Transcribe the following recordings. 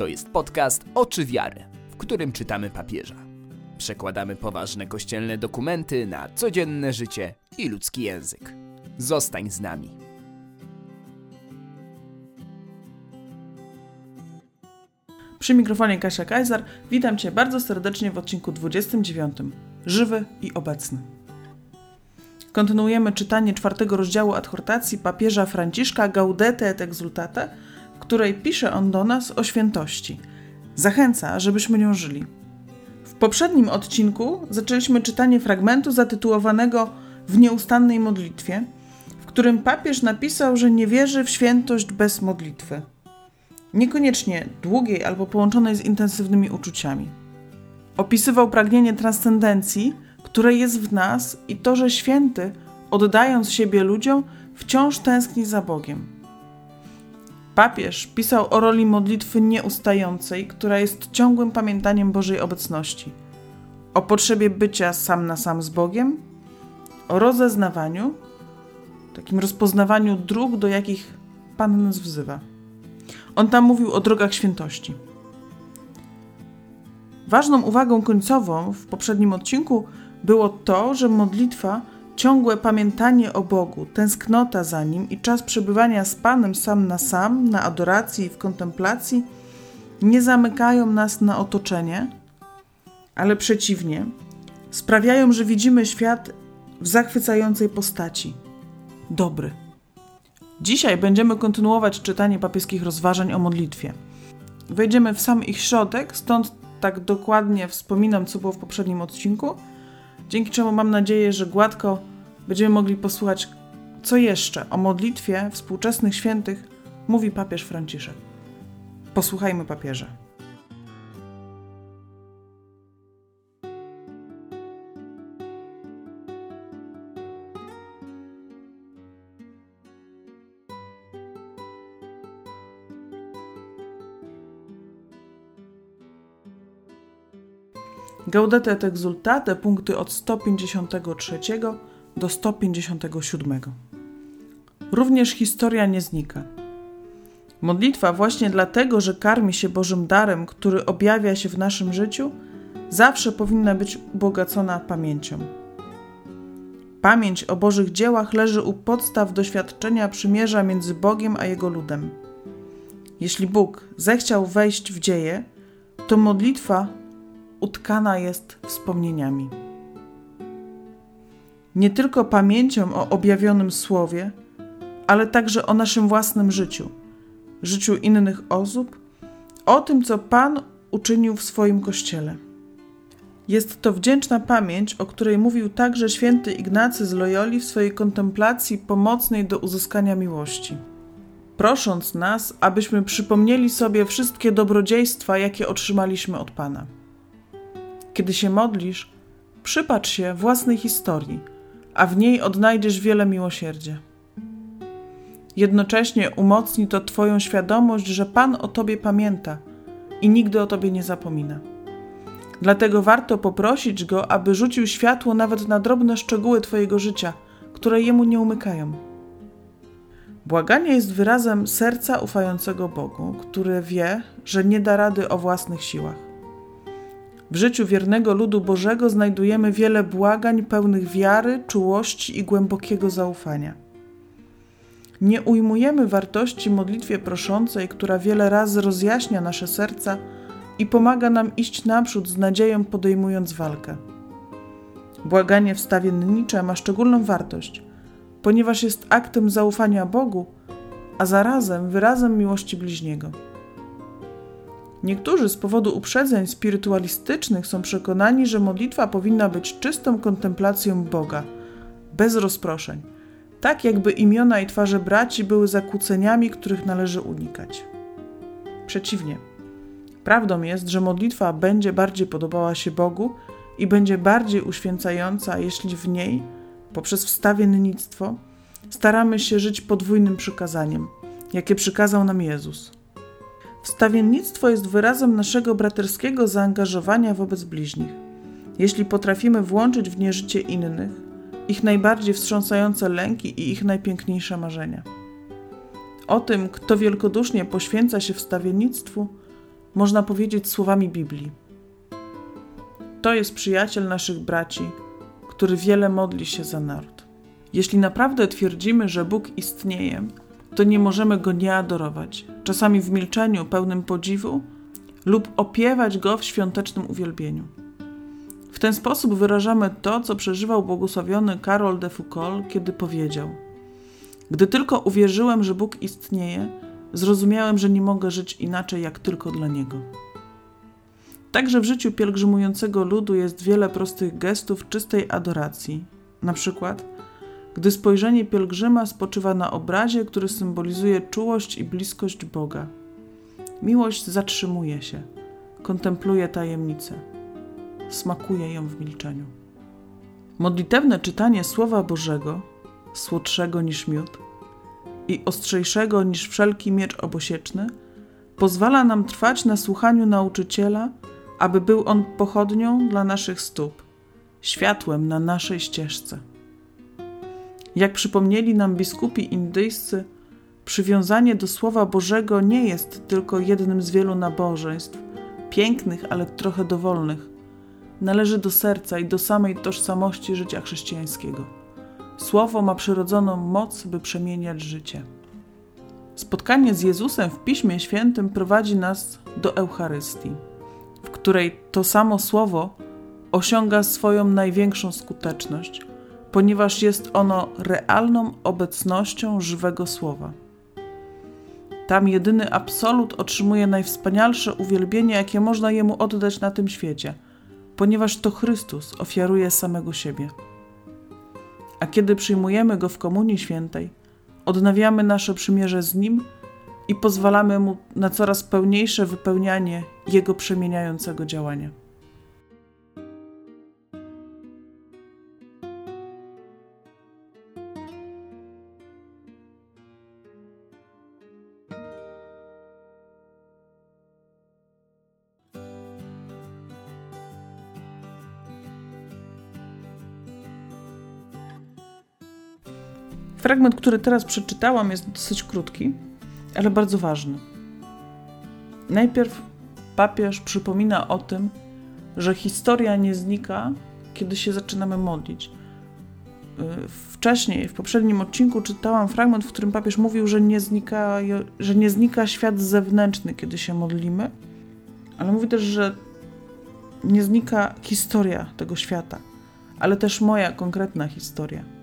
To jest podcast Oczy Wiary, w którym czytamy papieża. Przekładamy poważne kościelne dokumenty na codzienne życie i ludzki język. Zostań z nami. Przy mikrofonie Kasia Kajzar. Witam Cię bardzo serdecznie w odcinku 29. Żywy i obecny. Kontynuujemy czytanie czwartego rozdziału adhortacji papieża Franciszka Gaudete et Exultate, której pisze on do nas o świętości. Zachęca, żebyśmy nią żyli. W poprzednim odcinku zaczęliśmy czytanie fragmentu zatytułowanego W nieustannej modlitwie, w którym papież napisał, że nie wierzy w świętość bez modlitwy. Niekoniecznie długiej albo połączonej z intensywnymi uczuciami. Opisywał pragnienie transcendencji, które jest w nas i to, że święty, oddając siebie ludziom, wciąż tęskni za Bogiem. Papież pisał o roli modlitwy nieustającej, która jest ciągłym pamiętaniem Bożej obecności, o potrzebie bycia sam na sam z Bogiem, o rozeznawaniu, takim rozpoznawaniu dróg, do jakich Pan nas wzywa. On tam mówił o drogach świętości. Ważną uwagą końcową w poprzednim odcinku było to, że modlitwa, ciągłe pamiętanie o Bogu, tęsknota za Nim i czas przebywania z Panem sam na sam, na adoracji i w kontemplacji nie zamykają nas na otoczenie, ale przeciwnie, sprawiają, że widzimy świat w zachwycającej postaci dobry. Dzisiaj będziemy kontynuować czytanie papieskich rozważań o modlitwie. Wejdziemy w sam ich środek, stąd tak dokładnie wspominam, co było w poprzednim odcinku, dzięki czemu mam nadzieję, że gładko będziemy mogli posłuchać, co jeszcze o modlitwie współczesnych świętych mówi papież Franciszek. Posłuchajmy papieża. Gaudete et exultate, punkty od 153 do 157. Również historia nie znika. Modlitwa właśnie dlatego, że karmi się Bożym darem, który objawia się w naszym życiu, zawsze powinna być ubogacona pamięcią. Pamięć o Bożych dziełach leży u podstaw doświadczenia przymierza między Bogiem a Jego ludem. Jeśli Bóg zechciał wejść w dzieje, to modlitwa utkana jest wspomnieniami. Nie tylko pamięcią o objawionym słowie, ale także o naszym własnym życiu, życiu innych osób, o tym, co Pan uczynił w swoim kościele. Jest to wdzięczna pamięć, o której mówił także święty Ignacy z Loyoli w swojej kontemplacji pomocnej do uzyskania miłości. Prosząc nas, abyśmy przypomnieli sobie wszystkie dobrodziejstwa, jakie otrzymaliśmy od Pana. Kiedy się modlisz, przypatrz się własnej historii, a w niej odnajdziesz wiele miłosierdzia. Jednocześnie umocni to Twoją świadomość, że Pan o Tobie pamięta i nigdy o Tobie nie zapomina. Dlatego warto poprosić Go, aby rzucił światło nawet na drobne szczegóły Twojego życia, które Jemu nie umykają. Błaganie jest wyrazem serca ufającego Bogu, który wie, że nie da rady o własnych siłach. W życiu wiernego ludu Bożego znajdujemy wiele błagań pełnych wiary, czułości i głębokiego zaufania. Nie ujmujemy wartości modlitwie proszącej, która wiele razy rozjaśnia nasze serca i pomaga nam iść naprzód z nadzieją podejmując walkę. Błaganie wstawiennicze ma szczególną wartość, ponieważ jest aktem zaufania Bogu, a zarazem wyrazem miłości bliźniego. Niektórzy z powodu uprzedzeń spirytualistycznych są przekonani, że modlitwa powinna być czystą kontemplacją Boga, bez rozproszeń, tak jakby imiona i twarze braci były zakłóceniami, których należy unikać. Przeciwnie, prawdą jest, że modlitwa będzie bardziej podobała się Bogu i będzie bardziej uświęcająca, jeśli w niej, poprzez wstawiennictwo, staramy się żyć podwójnym przykazaniem, jakie przykazał nam Jezus – Wstawiennictwo jest wyrazem naszego braterskiego zaangażowania wobec bliźnich. Jeśli potrafimy włączyć w nie życie innych, ich najbardziej wstrząsające lęki i ich najpiękniejsze marzenia. O tym, kto wielkodusznie poświęca się wstawiennictwu, można powiedzieć słowami Biblii. To jest przyjaciel naszych braci, który wiele modli się za naród. Jeśli naprawdę twierdzimy, że Bóg istnieje, to nie możemy go nie adorować, czasami w milczeniu pełnym podziwu lub opiewać go w świątecznym uwielbieniu. W ten sposób wyrażamy to, co przeżywał błogosławiony Karol de Foucault, kiedy powiedział: Gdy tylko uwierzyłem, że Bóg istnieje, zrozumiałem, że nie mogę żyć inaczej jak tylko dla Niego. Także w życiu pielgrzymującego ludu jest wiele prostych gestów czystej adoracji. Na przykład, gdy spojrzenie pielgrzyma spoczywa na obrazie, który symbolizuje czułość i bliskość Boga. Miłość zatrzymuje się, kontempluje tajemnicę, smakuje ją w milczeniu. Modlitewne czytanie Słowa Bożego, słodszego niż miód i ostrzejszego niż wszelki miecz obosieczny, pozwala nam trwać na słuchaniu nauczyciela, aby był on pochodnią dla naszych stóp, światłem na naszej ścieżce. Jak przypomnieli nam biskupi indyjscy, przywiązanie do Słowa Bożego nie jest tylko jednym z wielu nabożeństw, pięknych, ale trochę dowolnych. Należy do serca i do samej tożsamości życia chrześcijańskiego. Słowo ma przyrodzoną moc, by przemieniać życie. Spotkanie z Jezusem w Piśmie Świętym prowadzi nas do Eucharystii, w której to samo Słowo osiąga swoją największą skuteczność – ponieważ jest ono realną obecnością żywego słowa. Tam jedyny absolut otrzymuje najwspanialsze uwielbienie, jakie można jemu oddać na tym świecie, ponieważ to Chrystus ofiaruje samego siebie. A kiedy przyjmujemy go w Komunii Świętej, odnawiamy nasze przymierze z nim i pozwalamy mu na coraz pełniejsze wypełnianie jego przemieniającego działania. Fragment, który teraz przeczytałam, jest dosyć krótki, ale bardzo ważny. Najpierw papież przypomina o tym, że historia nie znika, kiedy się zaczynamy modlić. Y, wcześniej, w poprzednim odcinku, czytałam fragment, w którym papież mówił, że nie znika, że nie znika świat zewnętrzny, kiedy się modlimy, ale mówi też, że nie znika historia tego świata, ale też moja konkretna historia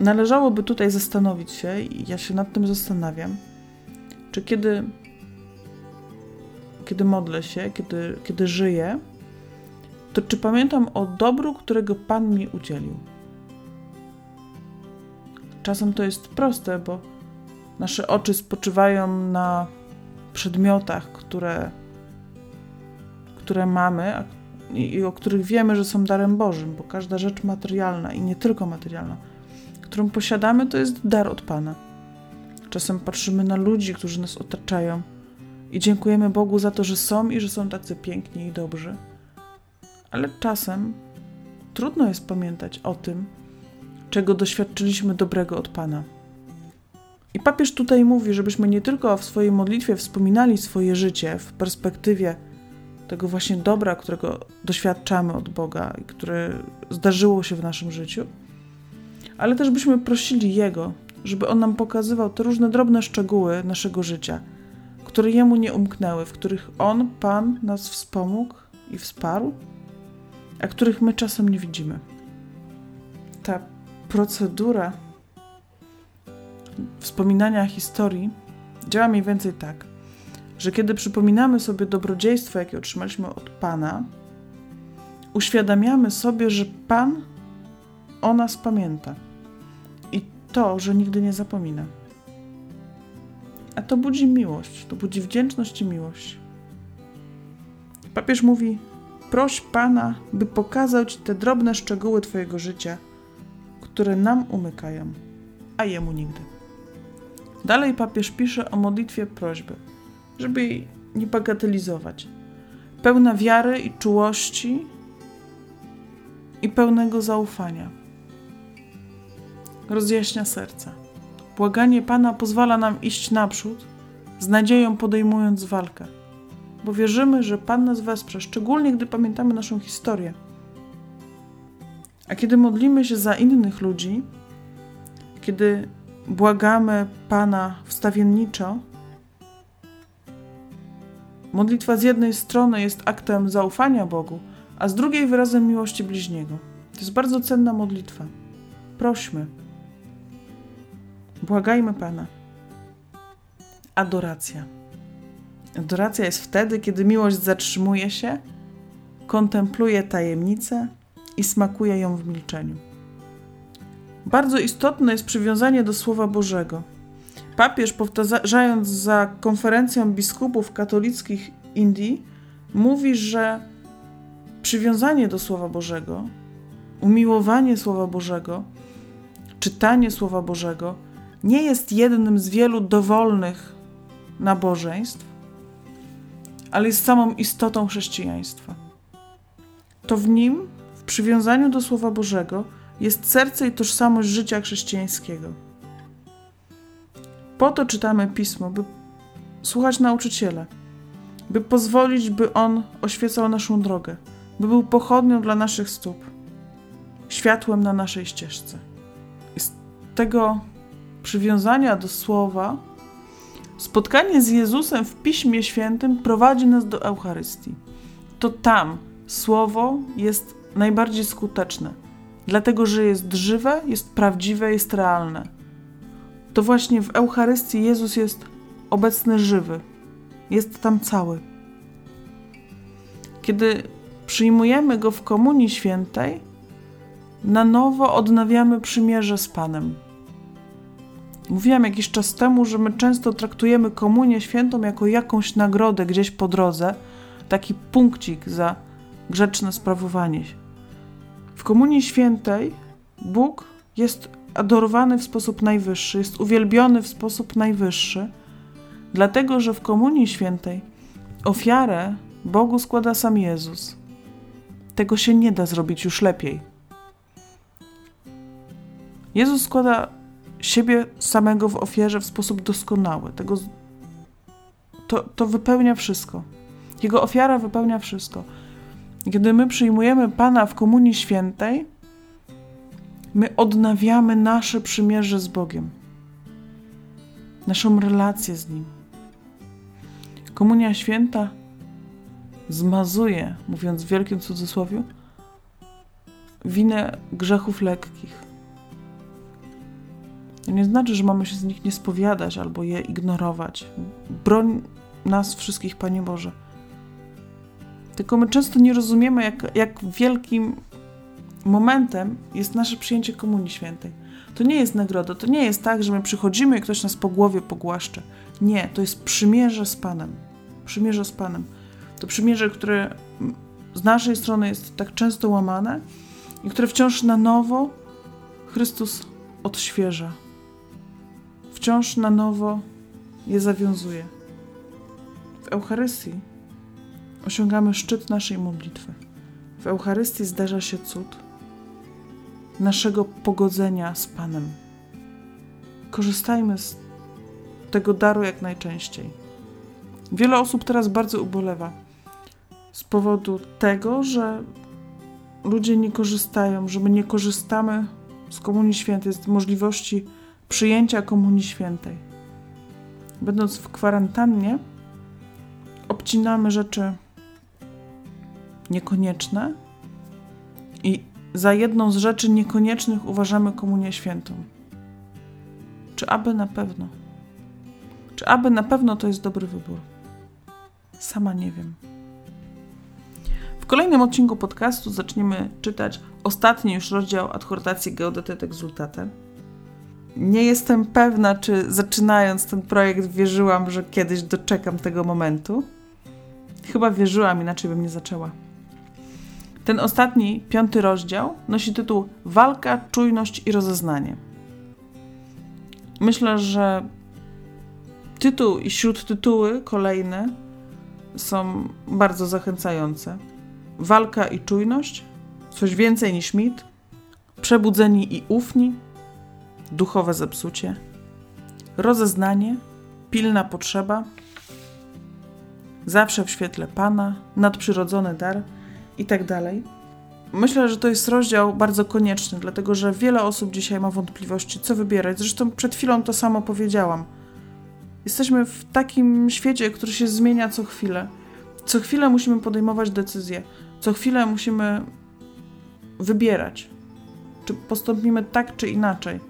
należałoby tutaj zastanowić się, i ja się nad tym zastanawiam, czy kiedy, kiedy modlę się, kiedy, kiedy żyję, to czy pamiętam o dobru, którego Pan mi udzielił. Czasem to jest proste, bo nasze oczy spoczywają na przedmiotach, które, które mamy i, i o których wiemy, że są darem Bożym, bo każda rzecz materialna i nie tylko materialna którą posiadamy, to jest dar od Pana. Czasem patrzymy na ludzi, którzy nas otaczają i dziękujemy Bogu za to, że są i że są tacy piękni i dobrzy. Ale czasem trudno jest pamiętać o tym, czego doświadczyliśmy dobrego od Pana. I papież tutaj mówi, żebyśmy nie tylko w swojej modlitwie wspominali swoje życie w perspektywie tego właśnie dobra, którego doświadczamy od Boga i które zdarzyło się w naszym życiu, ale też byśmy prosili Jego, żeby On nam pokazywał te różne drobne szczegóły naszego życia, które Jemu nie umknęły, w których On, Pan, nas wspomógł i wsparł, a których my czasem nie widzimy. Ta procedura wspominania historii działa mniej więcej tak, że kiedy przypominamy sobie dobrodziejstwo, jakie otrzymaliśmy od Pana, uświadamiamy sobie, że Pan o nas pamięta to, że nigdy nie zapomina. A to budzi miłość, to budzi wdzięczność i miłość. Papież mówi: proś Pana, by pokazał Ci te drobne szczegóły Twojego życia, które nam umykają, a Jemu nigdy. Dalej papież pisze o modlitwie prośby, żeby jej nie bagatelizować. Pełna wiary i czułości i pełnego zaufania rozjaśnia serca. Błaganie Pana pozwala nam iść naprzód, z nadzieją podejmując walkę. bo wierzymy, że Pan nas wesprze, szczególnie gdy pamiętamy naszą historię. A kiedy modlimy się za innych ludzi, kiedy błagamy Pana wstawienniczo, modlitwa z jednej strony jest aktem zaufania Bogu, a z drugiej wyrazem miłości bliźniego. To jest bardzo cenna modlitwa. Prośmy. Błagajmy Pana. Adoracja. Adoracja jest wtedy, kiedy miłość zatrzymuje się, kontempluje tajemnicę i smakuje ją w milczeniu. Bardzo istotne jest przywiązanie do Słowa Bożego. Papież, powtarzając za konferencją biskupów katolickich Indii, mówi, że przywiązanie do Słowa Bożego, umiłowanie Słowa Bożego, czytanie Słowa Bożego nie jest jednym z wielu dowolnych nabożeństw, ale jest samą istotą chrześcijaństwa. To w nim, w przywiązaniu do Słowa Bożego, jest serce i tożsamość życia chrześcijańskiego. Po to czytamy pismo, by słuchać nauczyciela, by pozwolić, by on oświecał naszą drogę, by był pochodnią dla naszych stóp, światłem na naszej ścieżce. I z tego przywiązania do słowa, spotkanie z Jezusem w Piśmie Świętym prowadzi nas do Eucharystii. To tam słowo jest najbardziej skuteczne, dlatego że jest żywe, jest prawdziwe, jest realne. To właśnie w Eucharystii Jezus jest obecny żywy, jest tam cały. Kiedy przyjmujemy go w Komunii Świętej, na nowo odnawiamy przymierze z Panem. Mówiłam jakiś czas temu, że my często traktujemy Komunię Świętą jako jakąś nagrodę gdzieś po drodze, taki punkcik za grzeczne sprawowanie się. W Komunii Świętej Bóg jest adorowany w sposób najwyższy, jest uwielbiony w sposób najwyższy, dlatego że w Komunii Świętej ofiarę Bogu składa sam Jezus. Tego się nie da zrobić już lepiej. Jezus składa siebie samego w ofierze w sposób doskonały. Tego, to, to wypełnia wszystko. Jego ofiara wypełnia wszystko. Kiedy my przyjmujemy Pana w Komunii Świętej, my odnawiamy nasze przymierze z Bogiem, naszą relację z Nim. Komunia Święta zmazuje, mówiąc w wielkim cudzysłowie, winę grzechów lekkich. To nie znaczy, że mamy się z nich nie spowiadać albo je ignorować. Broń nas wszystkich, Panie Boże. Tylko my często nie rozumiemy, jak, jak wielkim momentem jest nasze przyjęcie Komunii Świętej. To nie jest nagroda, to nie jest tak, że my przychodzimy i ktoś nas po głowie pogłaszcze. Nie, to jest przymierze z Panem. Przymierze z Panem. To przymierze, które z naszej strony jest tak często łamane i które wciąż na nowo Chrystus odświeża. Wciąż na nowo je zawiązuje. W Eucharystii osiągamy szczyt naszej modlitwy. W Eucharystii zdarza się cud naszego pogodzenia z Panem. Korzystajmy z tego daru jak najczęściej. Wiele osób teraz bardzo ubolewa z powodu tego, że ludzie nie korzystają, że my nie korzystamy z Komunii Świętej, z możliwości przyjęcia Komunii Świętej. Będąc w kwarantannie, obcinamy rzeczy niekonieczne i za jedną z rzeczy niekoniecznych uważamy Komunię Świętą. Czy aby na pewno? Czy aby na pewno to jest dobry wybór? Sama nie wiem. W kolejnym odcinku podcastu zaczniemy czytać ostatni już rozdział adhortacji Gaudete et Exultate. Nie jestem pewna, czy zaczynając ten projekt wierzyłam, że kiedyś doczekam tego momentu. Chyba wierzyłam, inaczej bym nie zaczęła. Ten ostatni, piąty rozdział nosi tytuł Walka, czujność i rozeznanie. Myślę, że tytuł i śródtytuły kolejne są bardzo zachęcające. Walka i czujność, coś więcej niż mit, przebudzeni i ufni, duchowe zepsucie, rozeznanie, pilna potrzeba, zawsze w świetle Pana, nadprzyrodzony dar itd. Tak Myślę, że to jest rozdział bardzo konieczny, dlatego że wiele osób dzisiaj ma wątpliwości, co wybierać. Zresztą przed chwilą to samo powiedziałam. Jesteśmy w takim świecie, który się zmienia co chwilę. Co chwilę musimy podejmować decyzje, co chwilę musimy wybierać, czy postąpimy tak, czy inaczej.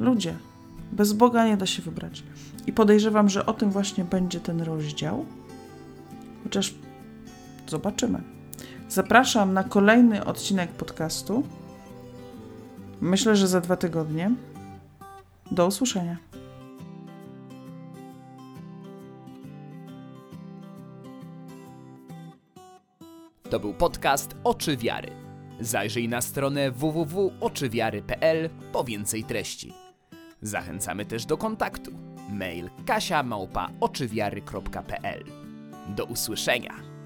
Ludzie, bez Boga nie da się wybrać. I podejrzewam, że o tym właśnie będzie ten rozdział. Chociaż zobaczymy. Zapraszam na kolejny odcinek podcastu. Myślę, że za dwa tygodnie. Do usłyszenia. To był podcast Oczy Wiary. Zajrzyj na stronę www.oczywiary.pl po więcej treści. Zachęcamy też do kontaktu. Mail kasia Do usłyszenia.